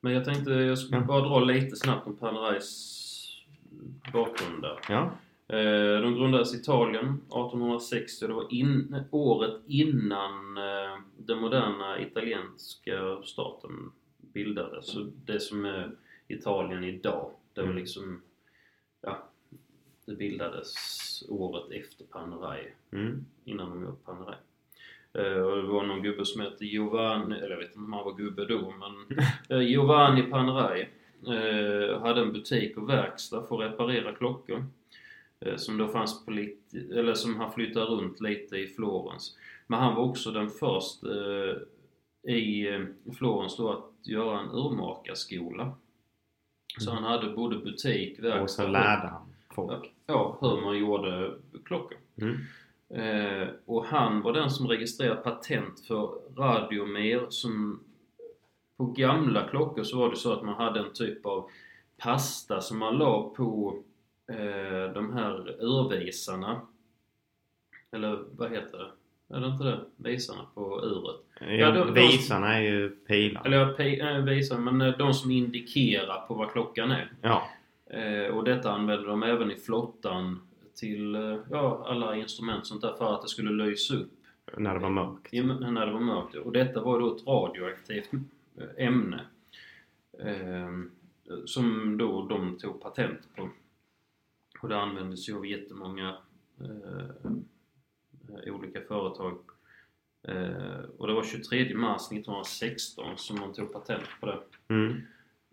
Men jag tänkte jag skulle Ja. bara dra lite snabbt om Panerais bakgrund där. Ja. Eh, De grundades i Italien 1860 det var in, året innan eh, den moderna italienska staten bildades. Så det som är Italien idag, det var Mm. liksom, ja, det bildades året efter Panerai, Mm. innan de gjorde Panerai. Eh, Och det var någon gubbe som hette Giovanni, eller jag vet inte om han var gubbe då, men Giovanni Panerai hade en butik och verkstad för att reparera klockor. Eh, som då fanns på lite, eller som han flyttade runt lite i Florens. Men han var också den första eh, i eh, Florens då att göra en urmakarskola. Så Mm. han hade både butik, Och verkstad så lärde han folk. ja, hur man gjorde klockor. Mm. Eh, och han var den som registrerade patent för radiomer som på gamla klockor så var det så att man hade en typ av pasta som man la på eh, de här urvisarna. Eller vad heter det? Är det inte det? Visarna på uret. Ja, de- de- visarna är ju pilar. Eller ja, pe- äh, visarna, men eh, de som indikerar på vad klockan är. Ja. Eh, och detta använde de även i flottan till eh, ja, alla instrument sånt där för att det skulle lysa upp När det var mörkt. i- när det var mörkt. Och detta var då ett radioaktivt eh, ämne. Eh, som då de tog patent på. Och det användes ju av jättemånga eh, eh, olika företag. Eh, och det var 23 mars 1916 som de tog patent på det. Mm.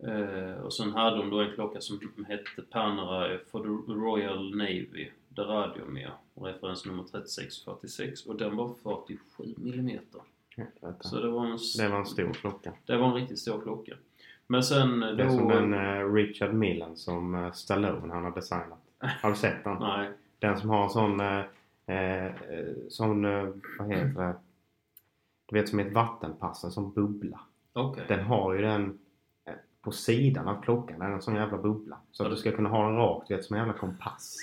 Eh, och sen hade de då en klocka som hette Panerai for the Royal Navy, The Radiomer, referensnummer 3646 och den var 47 millimeter. Helvete. Så det var en, Det var en stor klocka. det var en riktigt stor klocka. Men sen. Det är som den eh, Richard Millen som uh, Stallone han har designat. Har du sett den? Nej. Den som har en sån... eh, eh, sån... eh, vad heter det? Du vet som ett vattenpass, en sån bubbla. Okej. Den har ju den eh, på sidan av klockan. En sån jävla bubbla. Så att du ska kunna ha den rakt, du vet som en jävla kompass.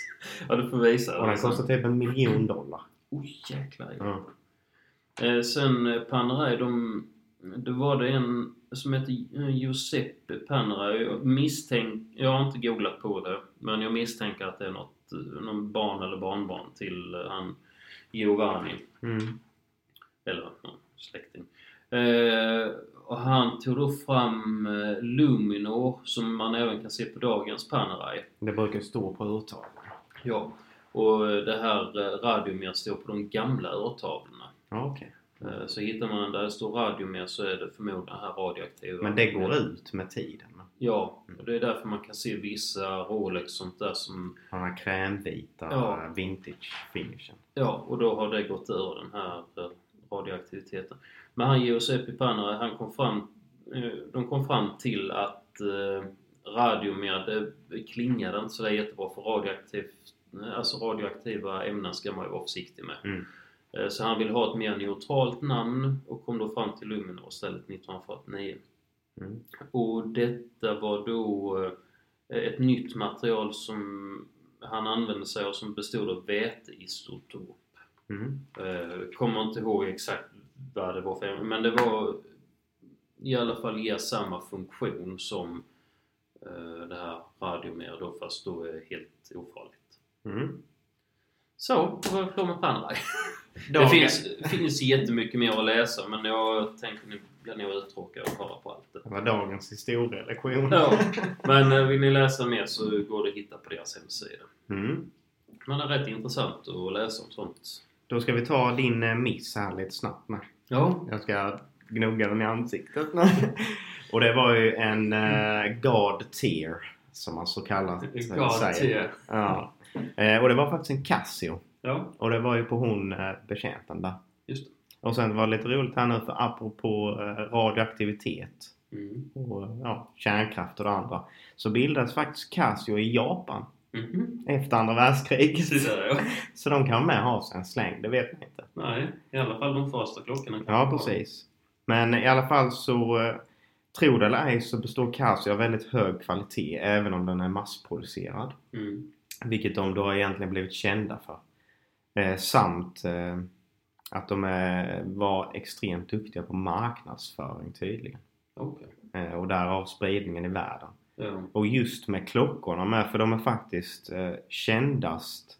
Ja, du får visa Och den kostar typ en miljon dollar. Oj, jäklar. Ja. Eh, sen Panerai, de, det var det en som hette eh, Giuseppe Panerai. Jag, misstänk, jag har inte googlat på det, men jag misstänker att det är något, någon barn eller barnbarn till eh, han Giovanni. Mm. Eller ja, släkting. Eh, och han tog då fram eh, Luminor som man även kan se på dagens Panerai. Det brukar stå på urtavlan. Ja. Och det här eh, radiomer står på de gamla urtavlorna. Okej. Eh, Så hittar man där det står radiomer så är det förmodligen här radioaktiva. Men det går ut med tiden. Ja, och det är därför man kan se vissa Rolex sånt där som... Den här krämvita Ja. eh, vintage finishen. Ja, och då har det gått ur den här eh, radioaktiviteten. Men han Giuseppe Panerai, han kom fram... eh, De kom fram till att eh, radiomer, det klingade inte så där jättebra för radioaktivt... Alltså radioaktiva ämnen ska man ju vara försiktig med. Mm. Så han ville ha ett mer neutralt namn och kom då fram till Luminor istället 1949. Mm. Och detta var då eh, ett nytt material som han använde sig av som bestod av väteisotop. Mm. Eh, Kommer inte ihåg exakt vad det var för men det var i alla fall ger samma funktion som eh, det här radiomer då fast då är helt ofarligt. Mm. Så, då var jag klar med Panerai. Det finns, finns jättemycket mer att läsa men jag tänker ni blir nog uttråkade att höra på allt det. Det var dagens historielektion. Ja, men eh, vill ni läsa mer så går det att hitta på deras hemsida. Mm. Men det är rätt intressant att läsa om sånt. Då ska vi ta din eh, miss här lite snabbt med. Ja. Jag ska gnugga den i ansiktet. Och det var ju en uh, God tier som man så kallat God säger. tier. Ja. Och det var faktiskt en Casio. Ja, Och det var ju på hon uh, betjänten där. just det. Och sen var det lite roligt här nu för apropå eh, radioaktivitet Mm. och eh, ja, kärnkraft och det andra. Så bildades faktiskt Casio i Japan Mhm. efter andra världskriget. Där, ja. Så de kan med ha sig en släng, det vet man inte. Nej, i alla fall de första klockorna. Ja, precis. Men i alla fall så eh, tro det eller ej så består Casio av väldigt hög kvalitet även om den är massproducerad. Mm. Vilket de då egentligen blivit kända för. Eh, samt eh, att de är, var extremt duktiga på marknadsföring tydligen. Okej. Eh, och därav spridningen i världen. Ja. Och just med klockorna med för de är faktiskt eh, kändast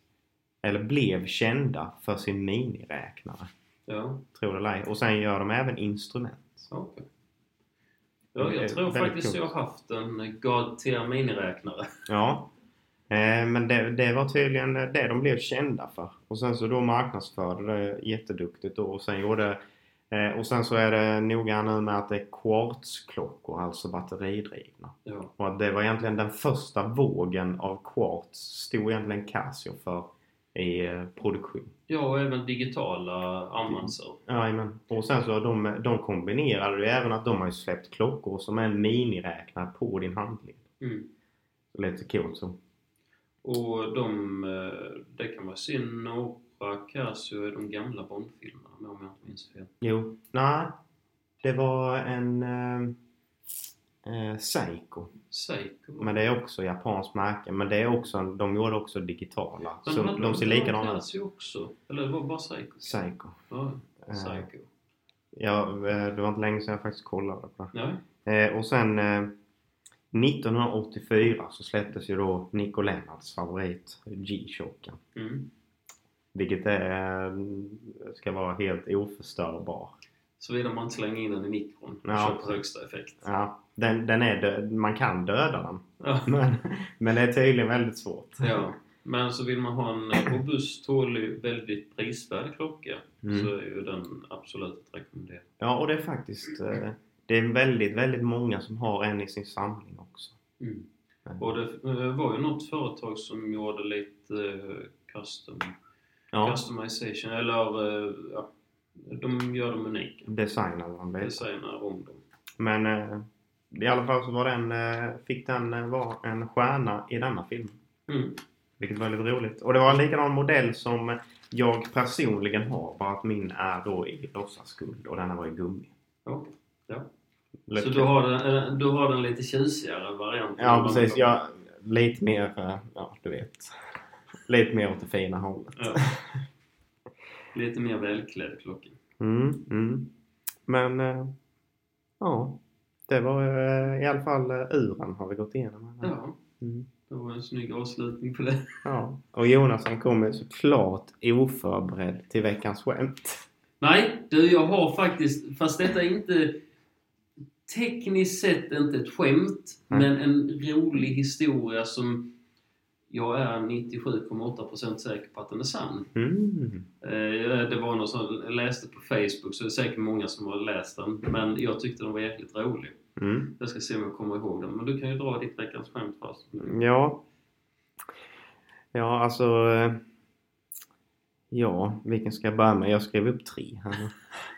eller blev kända för sin miniräknare. Ja. Tror det eller. Och sen gör de även instrument. Okej. Ja, jag tror faktiskt coolt. jag har haft en God Tier miniräknare. Ja. Eh, men det, det var tydligen det de blev kända för. Och sen så då marknadsförde det jätteduktigt då. Och sen gjorde eh, och sen så är det noga nu med att det är quartzklockor, alltså batteridrivna. Ja. Och att det var egentligen den första vågen av quartz stod egentligen Casio för i eh, produktion. ja, och även digitala armbandsur. Jajamän. Och sen så de, de kombinerade ju även att de har ju släppt klockor som är en miniräknare på din handled. Mm. Lite coolt så. Och de, eh, det kan man se några Casio de gamla Bondfilmerna om jag inte minns fel. Jo. Nej. Det var en eh, eh, Seiko. Seiko. Men det är också japanskt märke. Men det är också, de gjorde också digitala. Men så hade de ser likadana ut. Också? Eller det var bara Seiko? Seiko. Ja, Eh, Seiko. Ja, eh, det var inte länge sedan jag faktiskt kollade på det. Nej. Eh, och sen eh, 1984 så släpptes ju då Nico Lennarts favorit G-Shocken. Mm. Vilket är, ska vara helt oförstörbar. Såvida man inte slänger in den i mikron och Ja. kör på högsta effekt. Ja, den, den är död. Man kan döda den. Ja. Men, men det är tydligen väldigt svårt. ja. Men så vill man ha en robust, tålig, väldigt prisvärd klocka Mm. så är ju den absolut att rekommendera. Ja, och det är faktiskt eh, det är väldigt, väldigt många som har en i sin samling också. Mm. Och det eh, var ju något företag som gjorde lite eh, custom, Ja, customization, eller eh, ja, de gör dem unika. designar lite. Designar om dem. Men eh, i alla fall så var den, fick den vara en stjärna i denna film. Mm. Vilket var väldigt roligt. Och det var en likadan modell som jag personligen har. Bara att min är då i låtsasguld och denna var i gummi. Okej. Ja. Så du har, den, eh, du har den lite tjusigare varianten? Ja precis. Jag, lite mer, eh, ja du vet. Lite mer åt det fina hållet. Ja. Lite mer välklädd klocka. Mm, mm. Men eh, ja. Det var i alla fall uren har vi gått igenom. Ja, Mm. det var en snygg avslutning på det. ja. Och Jonas han kommer såklart oförberedd till veckans skämt. Nej, du jag har faktiskt, fast detta är inte tekniskt sett inte ett skämt, Nej. men en rolig historia som jag är 97,8% säker på att den är sann. Mm. Eh, Det var någon som läste på Facebook, så det är säkert många som har läst den. Men jag tyckte den var jäkligt rolig. Mm. Jag ska se om jag kommer ihåg den. Men du kan ju dra ditt veckans skämt först. Ja. Ja, alltså... eh, Ja, vilken ska jag börja med? Jag skrev upp tre här.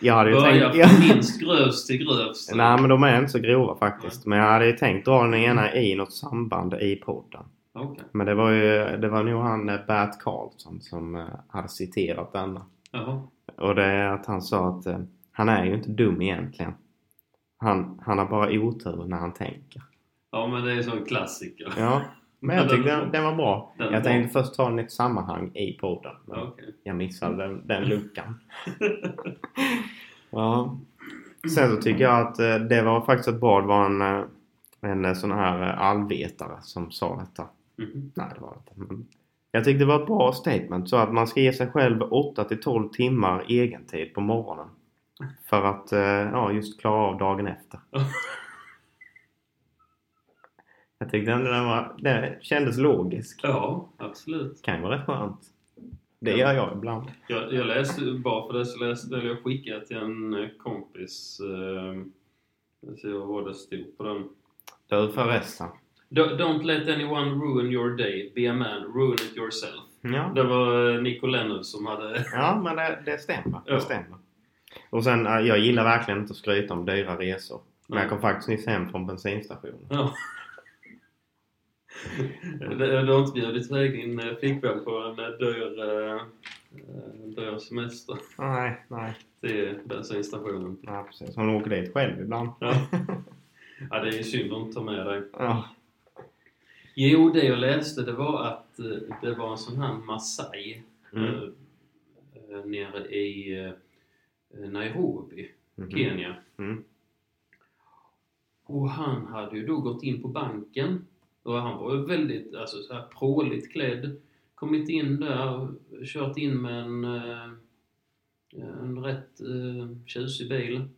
Jag hade ju tänkt... från minst grövst till grövst. Nej, men de är inte så grova faktiskt. Men jag hade ju tänkt dra den ena i något samband i podden. Okej. Men det var ju... Det var nog han eh, Bert Karlsson som eh, hade citerat denna. Jaha. Och det är att han sa att eh, han är ju inte dum egentligen. Han, han har bara otur när han tänker. Ja, men det är så en klassiker. Ja, men jag tyckte den, den var bra. Den jag tänkte först ta den i ett sammanhang i podden. Men Okej. jag missade den, den luckan. ja. Sen så tycker jag att eh, det var faktiskt ett bra. Det var en, eh, en eh, sån här allvetare som sa detta. Mhm. Nej, det var det inte. Jag tyckte det var ett bra statement. Så att man ska ge sig själv 8 till 12 timmar egentid på morgonen. För att ja, just klara av dagen efter. Jag tyckte ändå den var, det kändes logisk. Ja, absolut. Kan ju vara rätt skönt. Det gör jag ibland. Jag, jag läste, bara för det så läste eller jag skickade till en eh, kompis. Eh, jag ser vad det stod på den. Du förresten. Do- Don't let anyone ruin your day. Be a man. Ruin it yourself. Ja, Det var eh, Nico Lennart som hade... ja men det, det stämmer. Ja. Det stämmer. Och sen, jag gillar verkligen inte att skryta om dyra resor. Men jag kom faktiskt nyss hem från bensinstationen. Ja. Du har inte bjudit iväg din eh, flickvän på en eh, dyr, eh, dra semester Nej, nej. till bensinstationen. nej precis. Hon åker dit själv ibland. Ja. ja, det är ju synd att inte ta med dig. Ja. Jo, det jag läste det var att det var en sån här Masai Mm. nere i Nairobi, Mhm. Kenya. Mm. Och han hade ju då gått in på banken och han var ju väldigt alltså, så här pråligt klädd. Kommit in där, kört in med en, eh, en rätt eh, tjusig bil.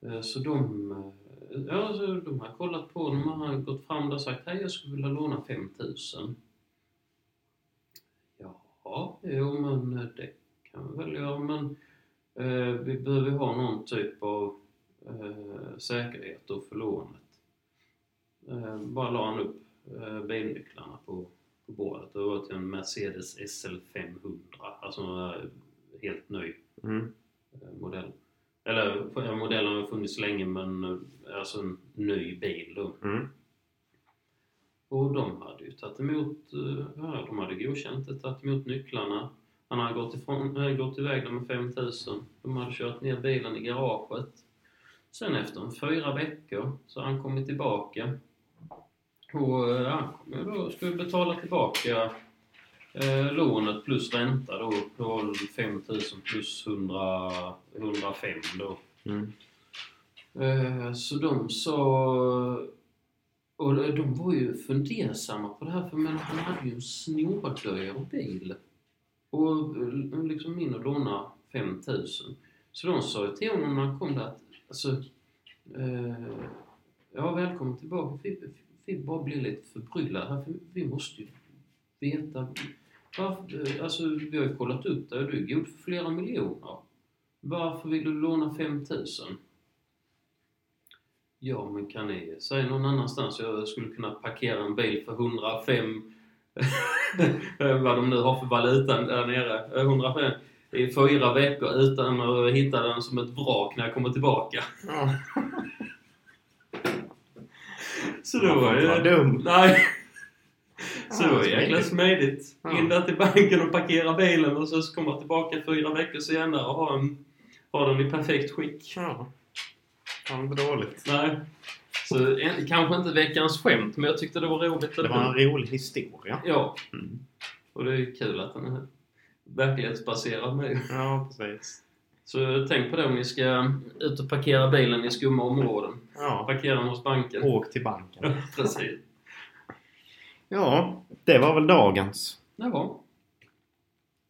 Eh, så de, eh, ja, så de har kollat på honom och han har gått fram där och sagt hej jag skulle vilja låna 5000. Ja, jo men det kan vi väl göra men eh, vi behöver ju ha någon typ av eh, säkerhet då för lånet. Eh, bara la han upp eh, bilnycklarna på, på bordet. Det var till en Mercedes SL 500, alltså en eh, helt ny Mm. modell. Eller modellen har funnits länge men alltså en ny bil då. Mm. Och de hade ju tagit emot, ja de hade godkänt det, tagit emot nycklarna. Han hade gått, ifrån, gått iväg med 5000. De hade kört ner bilen i garaget. Sen efter en fyra veckor så har han kommit tillbaka. Och eh, han kom ju då, skulle betala tillbaka eh, lånet plus ränta då på 5000 plus 100, 105 då. Mm. Eh, Så de sa... Och de var ju fundersamma på det här för men han hade ju en snårdyr bil. Och eh, liksom in och låna 5000. Så de sa ju till honom när han kom där att alltså... Eh, ja, välkommen tillbaka. Vi, vi bara blir lite förbryllade här för vi måste ju veta varför, eh, alltså vi har ju kollat upp det och du är god för flera miljoner. Varför vill du låna 5000? Ja, men kan ni säga någon annanstans jag skulle kunna parkera en bil för 105 vad de nu har för valuta där nere. 105 i fyra veckor utan att hitta den som ett vrak när jag kommer tillbaka. Så då var det... vara dum. Nej. Så det var jäkla smidigt. In där till banken och parkera bilen och så komma tillbaka fyra veckor senare och ha, en, ha den i perfekt skick. Ja. Ja, inte dåligt. Nej. Så en, kanske inte veckans skämt, men jag tyckte det var roligt. Det var en rolig historia. Ja, Mm. och det är kul att den är verklighetsbaserad med. Ja, precis. Så tänk på det om ni ska ut och parkera bilen i skumma områden. Ja. Parkera den hos banken. Åk till banken. Precis. Ja, det var väl dagens. Jaha.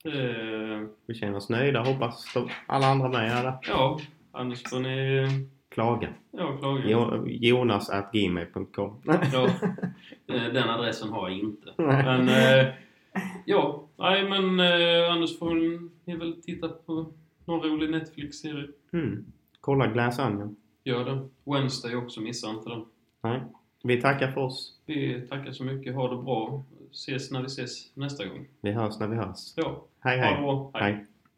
Eh, Vi känner oss nöjda. Hoppas alla andra med det. ja, annars får ni Klaga. ja, klaga. Jo, Jonas at gmail.com. Ja, eh, den adressen har jag inte. Nej. Men eh, ja, nej men eh, annars får ni väl titta på någon rolig Netflix-serie. Mm. Kolla Glass Onion. Gör det. Wednesday också, missa inte den. Nej. Vi tackar för oss. Vi tackar så mycket, ha det bra. Ses när vi ses nästa gång. Vi hörs när vi hörs. Ja, Hej ha det hej. bra. Hej.